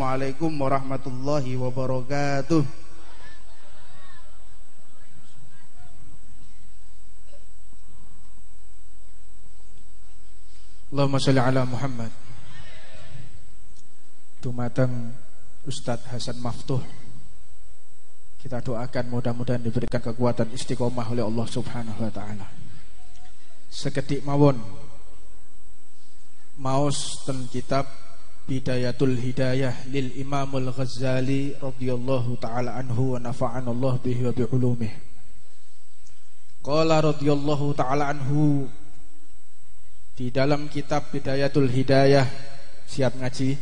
Assalamualaikum warahmatullahi wabarakatuh. Allahumma sholli ala Muhammad. Dumateng Ustadz Hasan Maftuh. Kita doakan mudah-mudahan diberikan kekuatan istiqomah oleh Allah subhanahu wa ta'ala. Seketik mawon. Maus ten kitab Bidayatul Hidayah lil Imamul Ghazali radhiyallahu taala anhu wa nafa'ana Allah bihi wa bi'ulumih. Qala radhiyallahu taala anhu di dalam kitab Bidayatul Hidayah siap ngaji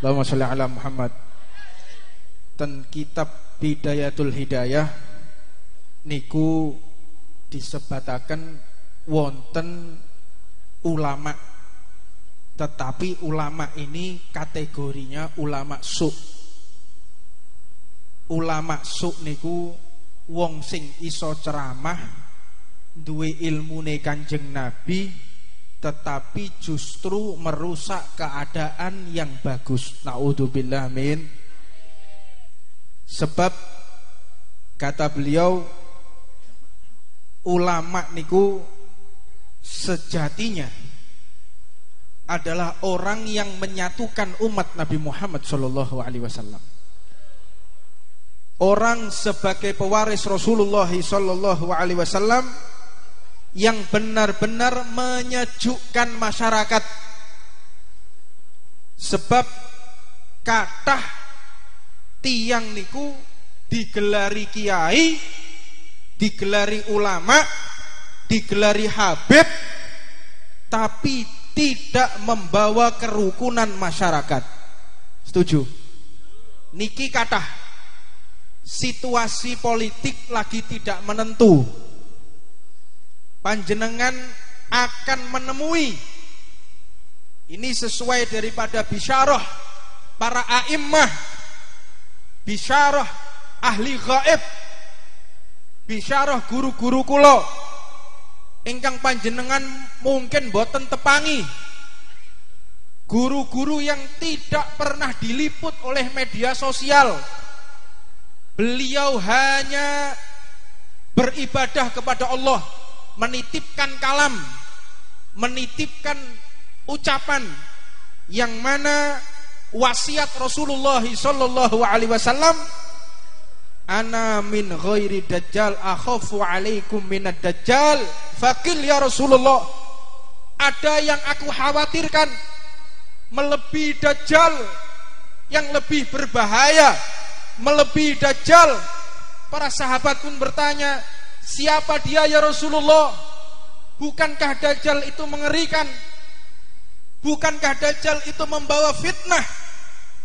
Allahumma sholli ala Muhammad dan kitab Bidayatul Hidayah niku disebatakan wonten ulama tetapi ulama ini kategorinya ulama su ulama su niku wong sing iso ceramah duwe ilmune Kanjeng Nabi tetapi justru merusak keadaan yang bagus. Naudzubillah min. Sebab kata beliau ulama niku sejatinya adalah orang yang menyatukan umat Nabi Muhammad Shallallahu Alaihi Wasallam. Orang sebagai pewaris Rasulullah Shallallahu Alaihi Wasallam yang benar-benar menyejukkan masyarakat sebab kathah tiang niku digelari kiai digelari ulama digelari habib tapi tidak membawa kerukunan masyarakat. Setuju? Niki kathah. Situasi politik lagi tidak menentu. Panjenengan akan menemui. Ini sesuai daripada bisyarah para a'immah bisyarah ahli gaib bisyarah guru-guru kula ingkang panjenengan mungkin boten tepangi. Guru-guru yang tidak pernah diliput oleh media sosial. Beliau hanya beribadah kepada Allah menitipkan kalam, menitipkan ucapan yang mana wasiat Rasulullah sallallahu alaihi wasallam ana min ghairi dajjal akhafu alaikum minad dajjal fakil ya Rasulullah ada yang aku khawatirkan melebihi dajjal yang lebih berbahaya melebihi dajjal para sahabat pun bertanya Siapa dia ya Rasulullah? Bukankah Dajjal itu mengerikan? Bukankah Dajjal itu membawa fitnah?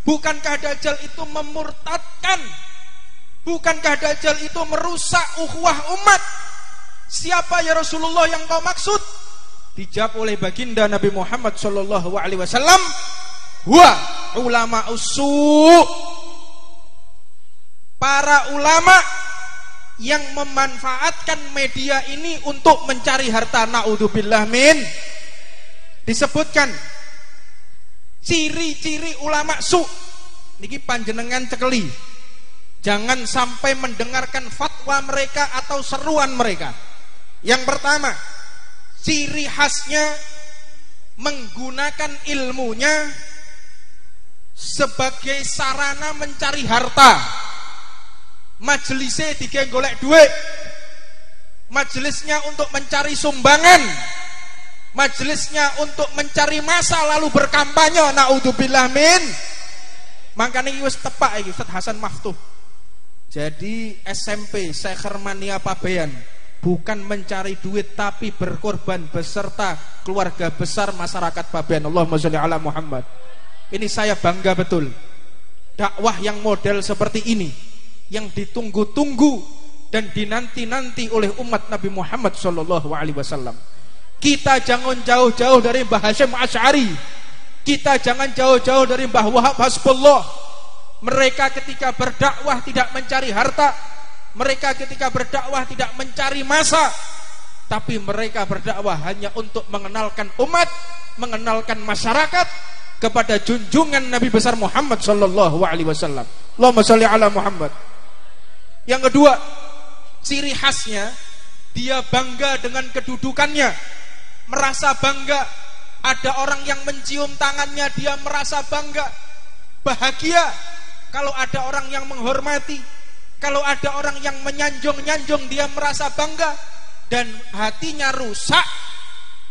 Bukankah Dajjal itu memurtadkan? Bukankah Dajjal itu merusak ukhuwah umat? Siapa ya Rasulullah yang kau maksud? Dijawab oleh baginda Nabi Muhammad sallallahu alaihi wasallam, "Wa ulama usu." Para ulama yang memanfaatkan media ini untuk mencari harta naudzubillah min disebutkan ciri-ciri ulama su niki panjenengan cekeli jangan sampai mendengarkan fatwa mereka atau seruan mereka. Yang pertama ciri khasnya menggunakan ilmunya sebagai sarana mencari harta. Majelisnya tiga golek duit. Majelisnya untuk mencari sumbangan. Majelisnya untuk mencari masa lalu berkampanye. Naudzubillah min. Makanya ini wis tepak iki Ustaz Hasan Maftuh jadi SMP saya Hermania Pabean bukan mencari duit tapi berkorban beserta keluarga besar masyarakat Pabean Allahumma sholli ala Muhammad ini saya bangga betul dakwah yang model seperti ini yang ditunggu-tunggu dan dinanti-nanti oleh umat Nabi Muhammad Shallallahu Alaihi Wasallam. Kita jangan jauh-jauh dari Mbah Hashim Ash'ari. Kita jangan jauh-jauh dari Mbah Wahab Hasbullah. Mereka ketika berdakwah tidak mencari harta. Mereka ketika berdakwah tidak mencari masa. Tapi mereka berdakwah hanya untuk mengenalkan umat, mengenalkan masyarakat kepada junjungan Nabi besar Muhammad sallallahu alaihi wasallam. Allahumma shalli ala Muhammad. Yang kedua, ciri khasnya dia bangga dengan kedudukannya, merasa bangga. Ada orang yang mencium tangannya, dia merasa bangga, bahagia. Kalau ada orang yang menghormati, kalau ada orang yang menyanjung-nyanjung, dia merasa bangga dan hatinya rusak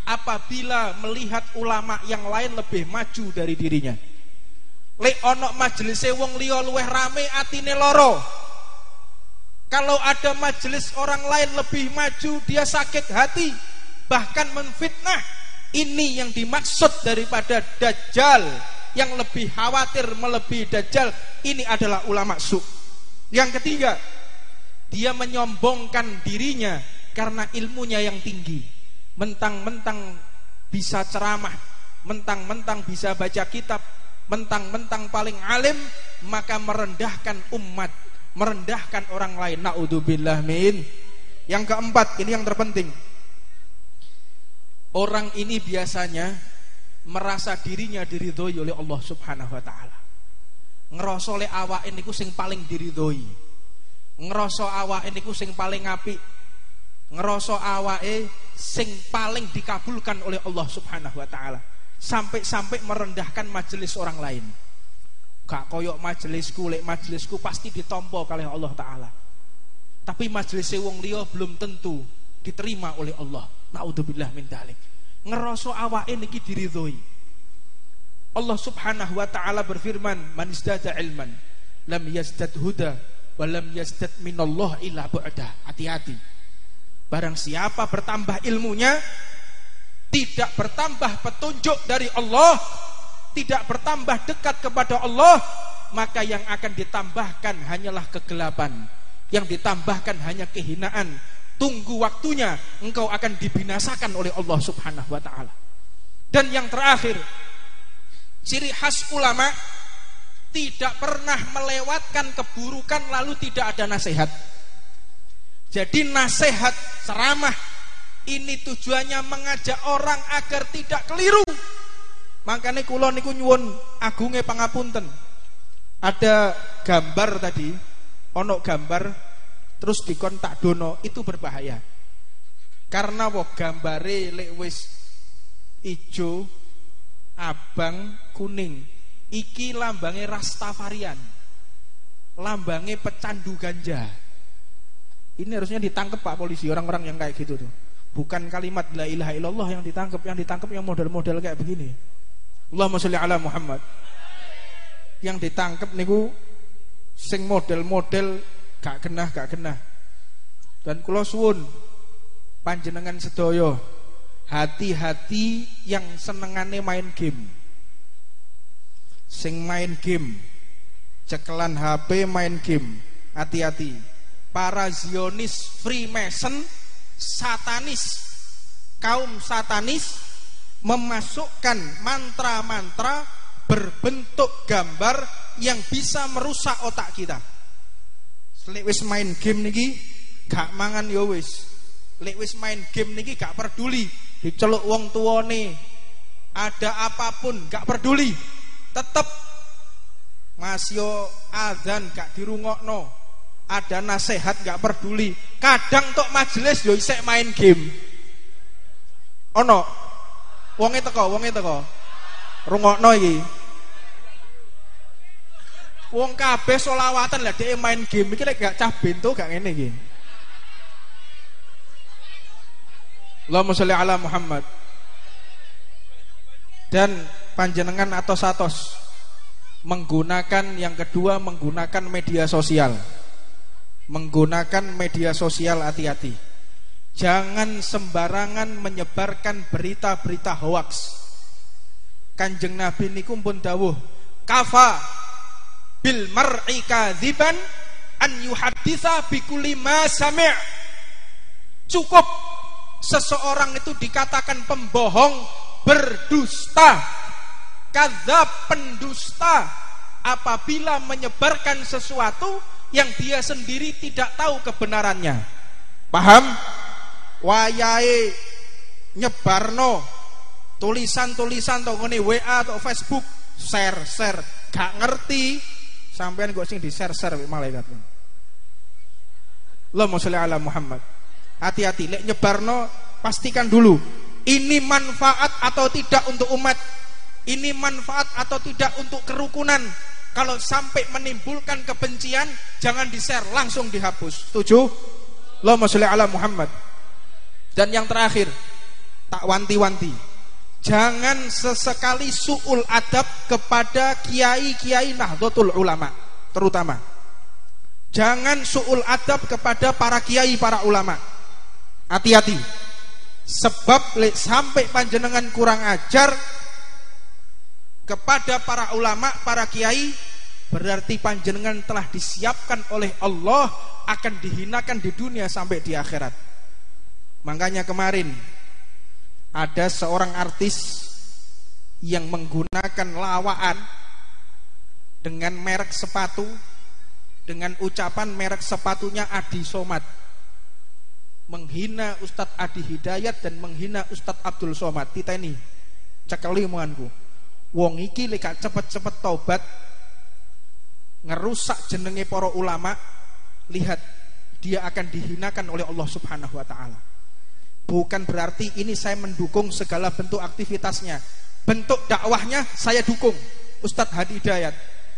apabila melihat ulama yang lain lebih maju dari dirinya. Lek onok majelis wong liya luweh rame atine loro. Kalau ada majelis orang lain lebih maju, dia sakit hati, bahkan menfitnah. Ini yang dimaksud daripada dajjal yang lebih khawatir melebihi dajjal. Ini adalah ulama su. Yang ketiga, dia menyombongkan dirinya karena ilmunya yang tinggi. Mentang-mentang bisa ceramah, mentang-mentang bisa baca kitab, mentang-mentang paling alim, maka merendahkan umat merendahkan orang lain. Naudzubillah min. Yang keempat, ini yang terpenting. Orang ini biasanya merasa dirinya diridhoi oleh Allah Subhanahu wa taala. Ngerasa oleh awak ini sing paling diridhoi. Ngerasa awak ini sing paling apik. Ngerasa awake sing paling dikabulkan oleh Allah Subhanahu wa taala. Sampai-sampai merendahkan majelis orang lain gak koyok majelisku lek majelisku pasti ditompo kali Allah taala tapi majelis wong liya belum tentu diterima oleh Allah naudzubillah min dalik ngerasa awake niki diridhoi Allah Subhanahu wa taala berfirman man izdada ilman lam yazdad huda wa lam yazdad minallah illa bu'da hati-hati. Barang siapa bertambah ilmunya tidak bertambah petunjuk dari Allah tidak bertambah dekat kepada Allah maka yang akan ditambahkan hanyalah kegelapan. Yang ditambahkan hanya kehinaan. Tunggu waktunya engkau akan dibinasakan oleh Allah subhanahu wa ta'ala. Dan yang terakhir ciri khas ulama tidak pernah melewatkan keburukan lalu tidak ada nasihat jadi nasihat ceramah ini tujuannya mengajak orang agar tidak keliru Makanya kula niku nyuwun agunge pangapunten. Ada gambar tadi, ono gambar terus dikon tak dono itu berbahaya. Karena wo gambare lek wis ijo, abang, kuning. Iki lambange Rastafarian. Lambange pecandu ganja. Ini harusnya ditangkap Pak polisi orang-orang yang kayak gitu tuh. Bukan kalimat la ilaha illallah yang ditangkap, yang ditangkap yang model-model kayak begini. Allahumma sholli ala Muhammad. Yang ditangkap niku sing model-model gak kena gak kena. Dan kula suwun panjenengan sedaya hati-hati yang senengane main game. Sing main game, cekelan HP main game, hati-hati. Para Zionis, Freemason, satanis, kaum satanis memasukkan mantra-mantra berbentuk gambar yang bisa merusak otak kita. Lek wis main game niki gak mangan ya wis. Lek wis main game niki gak peduli diceluk wong tuane. Ada apa pun gak peduli. Tetep Mas yo adzan gak dirungokno. Ada nasihat gak peduli. Kadang tok majelis yo isek main game. Ono Wonge teko, wonge teko. Rungokno iki. Wong kabeh solawatan lah dhek main game iki gak cah bento gak ngene iki. Allahumma sholli ala Muhammad. Dan panjenengan atau satos menggunakan yang kedua menggunakan media sosial. Menggunakan media sosial hati-hati. Jangan sembarangan menyebarkan berita-berita hoax. Kanjeng Nabi niku pun dawuh, kafa bil mar'i kadziban an yuhadditsa bi kulli ma sami'. Cukup seseorang itu dikatakan pembohong, berdusta, kadzab pendusta. Apabila menyebarkan sesuatu yang dia sendiri tidak tahu kebenarannya. Paham? wayahe nyebarno tulisan-tulisan to ngene WA atau Facebook share share. Gak ngerti. Sampean kok sing di share share malaikat. Allahumma sholli ala Muhammad hati-hati lek nyebarno pastikan dulu ini manfaat atau tidak untuk umat. Ini manfaat atau tidak untuk kerukunan. Kalau sampai menimbulkan kebencian jangan di share langsung dihapus. Setuju? Allahumma sholli ala Muhammad. Dan yang terakhir tak wanti-wanti. Jangan sesekali suul adab kepada kiai-kiai nahdlatul ulama terutama. Jangan suul adab kepada para kiai para ulama hati-hati sebab sampai panjenengan kurang ajar kepada para ulama, para kiai berarti panjenengan telah disiapkan oleh Allah akan dihinakan di dunia sampai di akhirat. Makanya kemarin ada seorang artis yang menggunakan lawaan dengan merek sepatu dengan ucapan merek sepatunya Adi Somad menghina Ustadz Adi Hidayat dan menghina Ustadz Abdul Somad. Titeni. Cekeli omonganku. Wong iki lek cepet-cepet taubat ngerusak jenenge para ulama lihat dia akan dihinakan oleh Allah Subhanahu wa taala. Bukan berarti ini saya mendukung segala bentuk aktivitasnya. Bentuk dakwahnya saya dukung Ustadz Hadi Hidayat.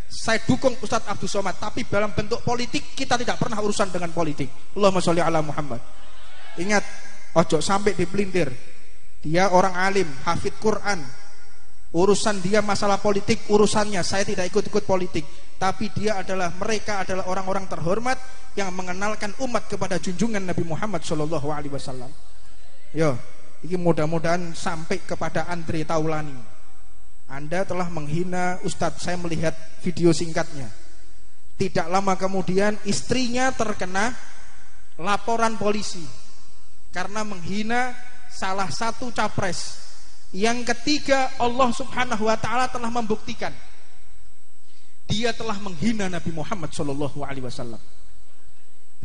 Saya dukung Ustadz Abdul Somad tapi dalam bentuk politik kita tidak pernah urusan dengan politik. Allahumma sholli ala Muhammad Ingat, ojo sampai dipelintir. Dia orang alim, hafid Quran. Urusan dia masalah politik, urusannya. Saya tidak ikut-ikut politik. Tapi dia adalah, mereka adalah orang-orang terhormat yang mengenalkan umat kepada junjungan Nabi Muhammad Shallallahu Alaihi Wasallam. Yo, ini mudah-mudahan sampai kepada Andre Taulani. Anda telah menghina Ustadz. Saya melihat video singkatnya. Tidak lama kemudian istrinya terkena laporan polisi karena menghina salah satu capres. Yang ketiga, Allah Subhanahu wa taala telah membuktikan dia telah menghina Nabi Muhammad Shallallahu alaihi wasallam.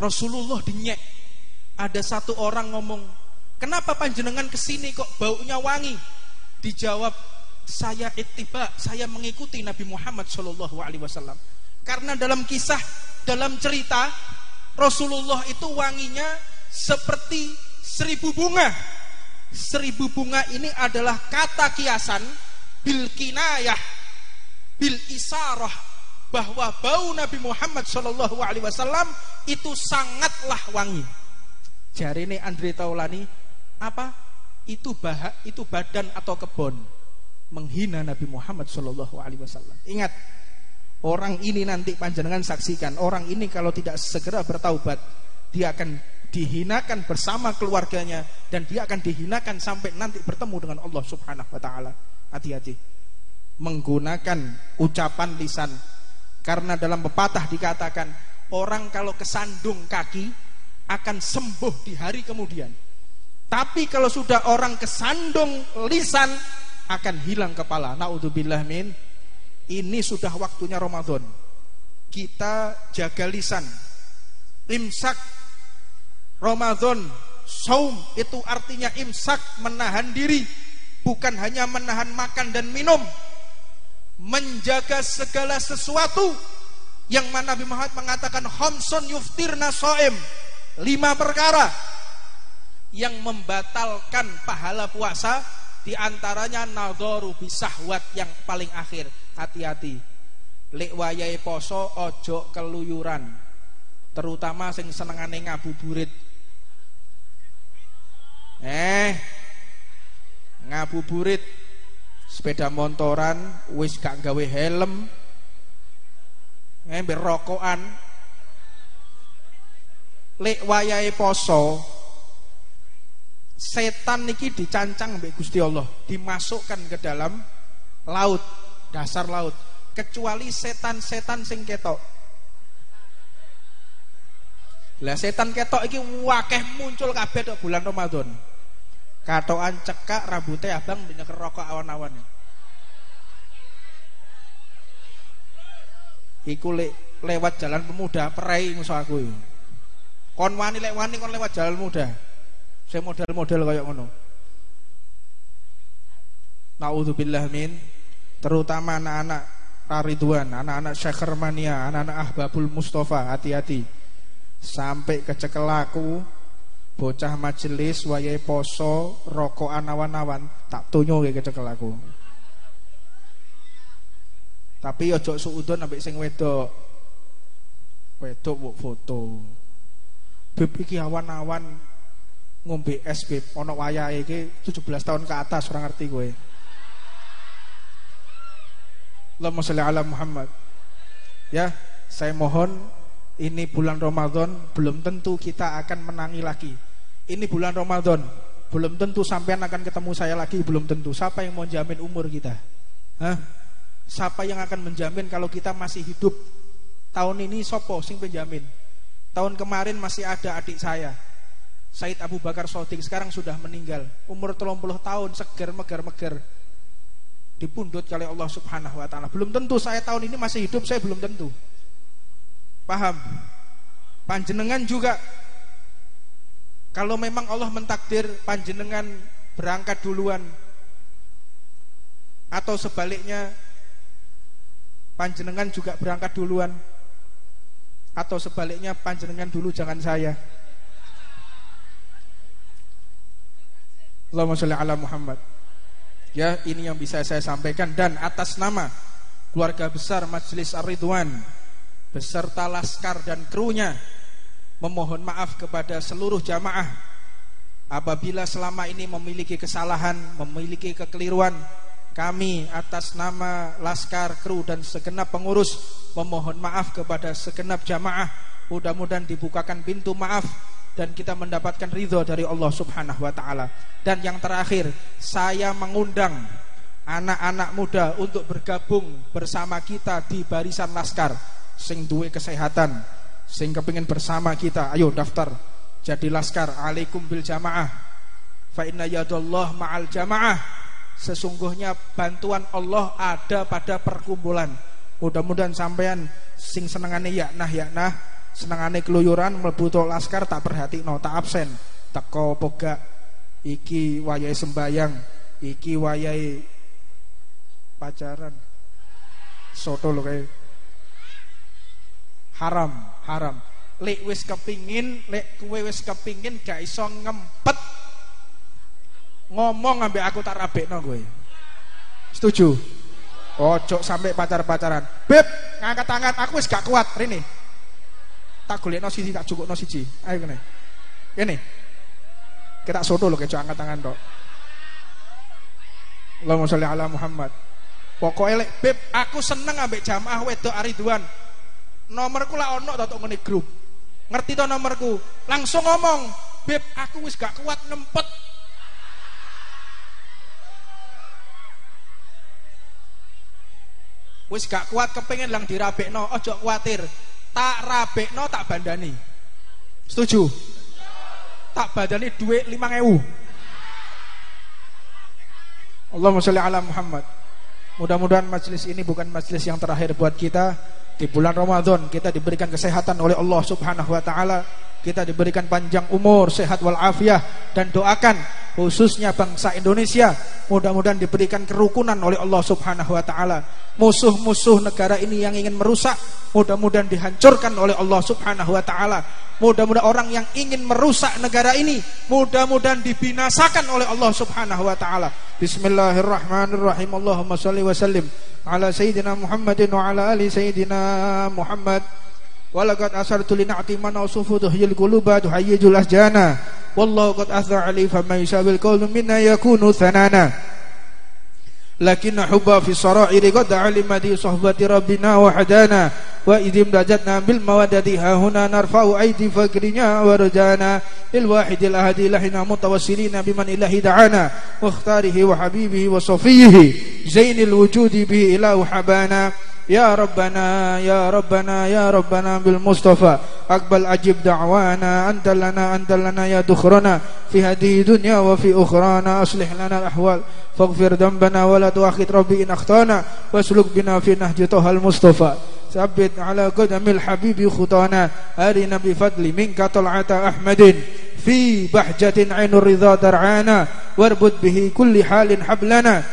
Rasulullah dinyek. Ada satu orang ngomong, "Kenapa panjenengan ke sini kok baunya wangi?" Dijawab, "Saya ittiba, saya mengikuti Nabi Muhammad Shallallahu alaihi wasallam." Karena dalam kisah, dalam cerita Rasulullah itu wanginya seperti seribu bunga. Seribu bunga ini adalah kata kiasan bil kinayah bil isarah bahwa bau Nabi Muhammad Shallallahu Alaihi Wasallam itu sangatlah wangi. Jari ini Andre Taulani apa? Itu bahak, itu badan atau kebon menghina Nabi Muhammad Shallallahu Alaihi Wasallam. Ingat, orang ini nanti panjenengan saksikan. Orang ini kalau tidak segera bertaubat, dia akan dihinakan bersama keluarganya dan dia akan dihinakan sampai nanti bertemu dengan Allah Subhanahu wa taala. Hati-hati. Menggunakan ucapan lisan karena dalam pepatah dikatakan orang kalau kesandung kaki akan sembuh di hari kemudian. Tapi kalau sudah orang kesandung lisan akan hilang kepala. Naudzubillah min. Ini sudah waktunya Ramadan. Kita jaga lisan. Imsak Ramadan saum itu artinya imsak menahan diri. Bukan hanya menahan makan dan minum. Menjaga segala sesuatu. Yang mana Nabi Muhammad mengatakan khamsun yuftirna soem lima perkara. Yang membatalkan pahala puasa di antaranya nadharu bisahwat yang paling akhir. Hati-hati. Lek poso ojo keluyuran. Terutama sing senengane ngabuburit Eh, ngabuburit sepeda motoran wis gak gawe helm ngembe rokokan. Lek wayahe poso setan niki dicancang mbek Gusti Allah dimasukkan ke dalam laut dasar laut kecuali setan-setan sing ketok. Lah setan ketok iki wakeh muncul kabeh bulan Ramadan Katoan cekak rambutnya abang banyak rokok awan-awan. Iku le, lewat jalan pemuda perai musuh aku. Kon wani lek wani kon lewat jalan muda. Saya model-model kayak ngono. Nauzubillah min. terutama anak-anak Ridwan, anak-anak Syekh Mania, anak-anak Ahbabul Mustafa, hati-hati. Sampai kecekel aku bocah majelis wayahe poso, rokok awan-awan, tak tunyo kecekel aku. Tapi ojo suudon ambek sing wedok. Wedok mbok foto. Beb iki awan-awan ngombe es beb, ana wayahe iki 17 tahun ke atas ora ngerti kowe. Allahumma sholli ala Muhammad. Ya, saya mohon ini bulan Ramadan belum tentu kita akan menangi lagi. Ini bulan Ramadan belum tentu sampean akan ketemu saya lagi, belum tentu. Siapa yang mau jamin umur kita? Hah? Siapa yang akan menjamin kalau kita masih hidup? Tahun ini sopo sing penjamin. Tahun kemarin masih ada adik saya. Said Abu Bakar Sodik sekarang sudah meninggal. Umur 30 tahun, seger meger-meger dipundut oleh Allah Subhanahu wa taala. Belum tentu saya tahun ini masih hidup, saya belum tentu. Paham? Panjenengan juga kalau memang Allah mentakdir panjenengan berangkat duluan atau sebaliknya panjenengan juga berangkat duluan atau sebaliknya panjenengan dulu jangan saya. Allahumma sholli ala Muhammad. Ya, ini yang bisa saya sampaikan dan atas nama keluarga besar Majelis Ar-Ridwan beserta laskar dan krunya memohon maaf kepada seluruh jamaah apabila selama ini memiliki kesalahan, memiliki kekeliruan. Kami atas nama laskar, kru dan segenap pengurus memohon maaf kepada segenap jamaah. Mudah-mudahan dibukakan pintu maaf dan kita mendapatkan ridho dari Allah Subhanahu wa taala. Dan yang terakhir, saya mengundang anak-anak muda untuk bergabung bersama kita di barisan laskar sing duwe kesehatan, sing kepingin bersama kita. Ayo daftar jadi laskar alaikum bil jamaah. Fa inna yadallah ma'al jamaah. Sesungguhnya bantuan Allah ada pada perkumpulan. Mudah-mudahan sampean sing senengane ya nah ya nah senengane keluyuran mlebu laskar tak no tak absen teko poga iki wayai sembayang iki wayai pacaran soto lo kayak haram haram lek wis kepingin lek kue wis kepingin gak iso ngempet ngomong ambek aku tak no gue setuju ojo sampai pacar-pacaran beb ngangkat tangan aku wis gak kuat rini tak golekno siji tak cukupno siji. Ayo kene. Kene. Kita soto lho keco angkat tangan tok. Allahumma sholli ala Muhammad. Pokoknya lek beb aku seneng ambek jamaah wedok Ariduan. Nomorku lah ono to ngene grup. Ngerti to nomorku? Langsung ngomong, "Beb, aku wis gak kuat ngempet." Wis gak kuat kepengen lang dirabekno, ojo kuatir tak rabekno tak bandani setuju tak bandani duit lima ngewu Allahumma sholli ala Muhammad mudah-mudahan majelis ini bukan majelis yang terakhir buat kita di bulan Ramadan kita diberikan kesehatan oleh Allah subhanahu wa ta'ala kita diberikan panjang umur, sehat walafiat dan doakan khususnya bangsa Indonesia mudah-mudahan diberikan kerukunan oleh Allah Subhanahu wa taala. Musuh-musuh negara ini yang ingin merusak mudah-mudahan dihancurkan oleh Allah Subhanahu wa taala. Mudah-mudahan orang yang ingin merusak negara ini mudah-mudahan dibinasakan oleh Allah Subhanahu wa taala. Bismillahirrahmanirrahim. Allahumma shalli wa sallim ala sayyidina Muhammadin wa ala ali sayyidina Muhammad. ولقد أثرت tulina من mana تحيي القلوب kuluba tuhayi والله قد أثر علي asar ali fama منا يكون ثنانا لكن حبا في سرائر قد علم ذي صحبة ربنا وحدانا وإذ امتجتنا بالمودة ها هنا نرفع أيدي فكرنا ورجانا الواحد الأهدي لحنا متوسلين بمن إله دعانا واختاره وحبيبه وصفيه زين الوجود به إله حبانا يا ربنا يا ربنا يا ربنا بالمصطفى. أقبل أجب دعوانا. أنت لنا أنت لنا يا دخرنا. في هذه دنيا وفي أخرانا. أصلح لنا الأحوال. فاغفر ذنبنا ولا تؤاخذ ربي إن أخطأنا. واسلك بنا في نهج طه المصطفى. ثبت على قدم الحبيب خطانا. أرنا بفضل منك طلعة أحمد. في بحجة عين الرضا درعانا. واربط به كل حال حبلنا.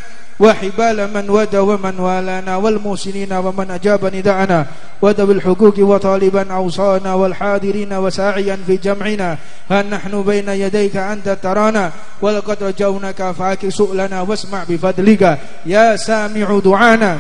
وحبال من ودى ومن والانا والموسنين ومن أجاب نداءنا وذوي الحقوق وطالبا أوصانا والحاضرين وساعيا في جمعنا. ها نحن بين يديك أنت ترانا؟ ولقد رجونك فاك سؤلنا واسمع بفضلك يا سامع دعانا.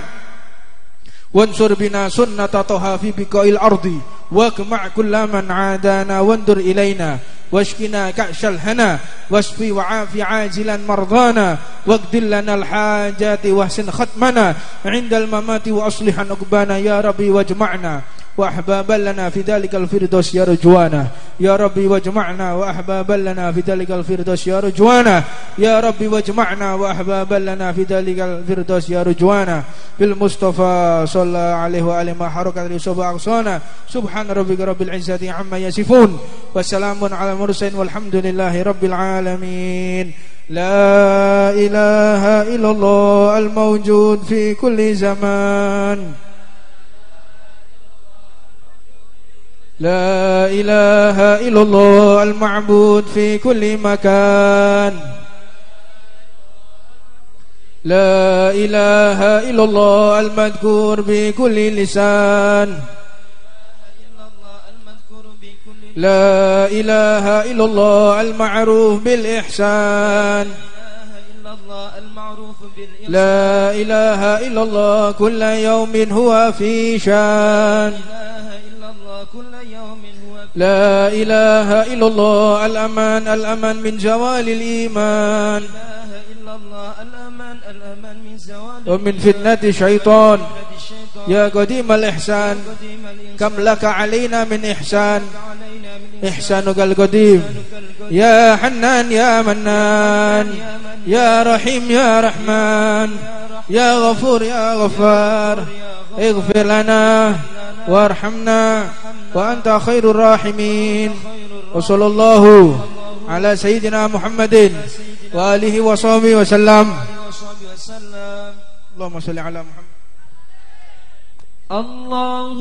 وانصر بنا سنة طه في بقاء الأرض واقمع كل من عادانا وانظر إلينا. واشكنا كأش الهنا واشفي وعافي عاجلا مرضانا واقض لنا الحاجات وأحسن ختمنا. عند الممات وأصلح نقبانا يا ربي واجمعنا. وأحبابا لنا في ذلك الفردوس يا رجوانا يا ربي واجمعنا وأحبابا لنا في ذلك الفردوس يا رجوانا يا ربي واجمعنا وأحبابا لنا في ذلك الفردوس يا رجوانا بالمصطفى صلى عليه وآله ما حركت رسوب أغصانا سبحان ربك رب العزة عما يصفون وسلام على المرسلين والحمد لله رب العالمين لا إله إلا الله الموجود في كل زمان لا إله إلا الله المعبود في كل مكان. لا إله إلا الله المذكور بكل لسان. لا إله إلا الله المعروف بالإحسان. لا إله إلا الله كل يوم هو في شان. لا إله إلا الله الأمان الأمان من زوال الإيمان. ومن فتنة الشيطان. يا قديم الإحسان. كم لك علينا من إحسان. إحسانك القديم. يا حنان يا منان. يا رحيم يا رحمن. يا غفور يا غفار. اغفر لنا. وارحمنا وأنت خير الراحمين. وصلى الله على سيدنا محمد وآله وصحبه وسلم. اللهم صل على محمد. الله